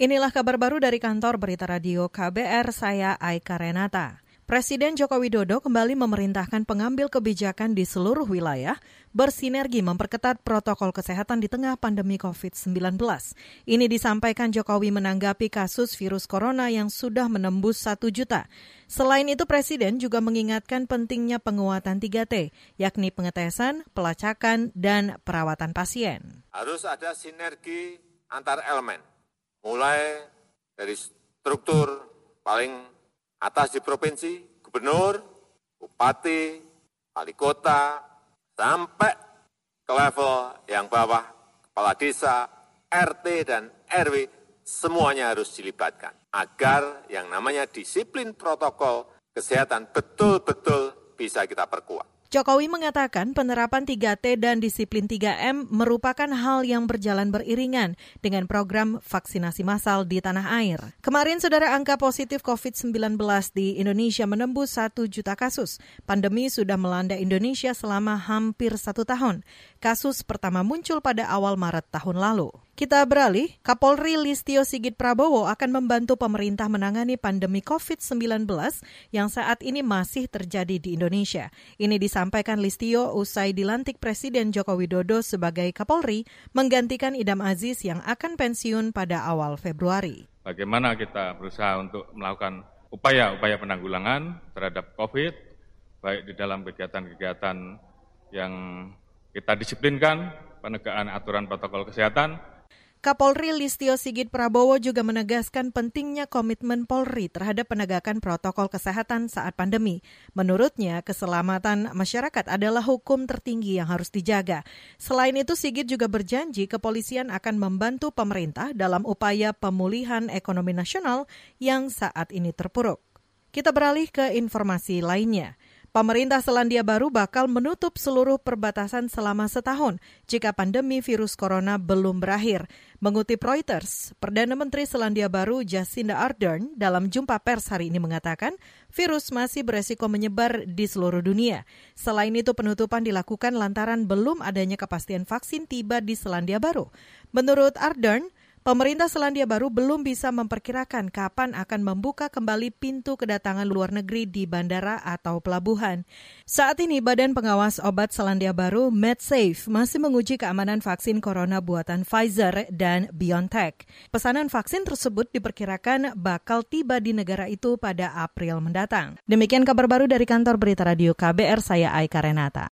Inilah kabar baru dari kantor Berita Radio KBR, saya Aika Renata. Presiden Joko Widodo kembali memerintahkan pengambil kebijakan di seluruh wilayah bersinergi memperketat protokol kesehatan di tengah pandemi COVID-19. Ini disampaikan Jokowi menanggapi kasus virus corona yang sudah menembus satu juta. Selain itu, Presiden juga mengingatkan pentingnya penguatan 3T, yakni pengetesan, pelacakan, dan perawatan pasien. Harus ada sinergi antar elemen mulai dari struktur paling atas di provinsi, gubernur, bupati, wali kota, sampai ke level yang bawah, kepala desa, RT dan RW, semuanya harus dilibatkan agar yang namanya disiplin protokol kesehatan betul-betul bisa kita perkuat. Jokowi mengatakan penerapan 3T dan disiplin 3M merupakan hal yang berjalan beriringan dengan program vaksinasi massal di tanah air. Kemarin, saudara angka positif COVID-19 di Indonesia menembus 1 juta kasus. Pandemi sudah melanda Indonesia selama hampir satu tahun. Kasus pertama muncul pada awal Maret tahun lalu. Kita beralih, Kapolri Listio Sigit Prabowo akan membantu pemerintah menangani pandemi COVID-19 yang saat ini masih terjadi di Indonesia. Ini disampaikan Listio usai dilantik Presiden Joko Widodo sebagai Kapolri menggantikan Idam Aziz yang akan pensiun pada awal Februari. Bagaimana kita berusaha untuk melakukan upaya-upaya penanggulangan terhadap COVID, baik di dalam kegiatan-kegiatan yang kita disiplinkan, penegakan aturan protokol kesehatan, Kapolri Listio Sigit Prabowo juga menegaskan pentingnya komitmen Polri terhadap penegakan protokol kesehatan saat pandemi. Menurutnya, keselamatan masyarakat adalah hukum tertinggi yang harus dijaga. Selain itu, Sigit juga berjanji kepolisian akan membantu pemerintah dalam upaya pemulihan ekonomi nasional yang saat ini terpuruk. Kita beralih ke informasi lainnya. Pemerintah Selandia Baru bakal menutup seluruh perbatasan selama setahun jika pandemi virus corona belum berakhir. Mengutip Reuters, Perdana Menteri Selandia Baru Jacinda Ardern dalam jumpa pers hari ini mengatakan virus masih beresiko menyebar di seluruh dunia. Selain itu penutupan dilakukan lantaran belum adanya kepastian vaksin tiba di Selandia Baru. Menurut Ardern, Pemerintah Selandia Baru belum bisa memperkirakan kapan akan membuka kembali pintu kedatangan luar negeri di bandara atau pelabuhan. Saat ini Badan Pengawas Obat Selandia Baru MedSafe masih menguji keamanan vaksin corona buatan Pfizer dan BioNTech. Pesanan vaksin tersebut diperkirakan bakal tiba di negara itu pada April mendatang. Demikian kabar baru dari kantor Berita Radio KBR, saya Aika Renata.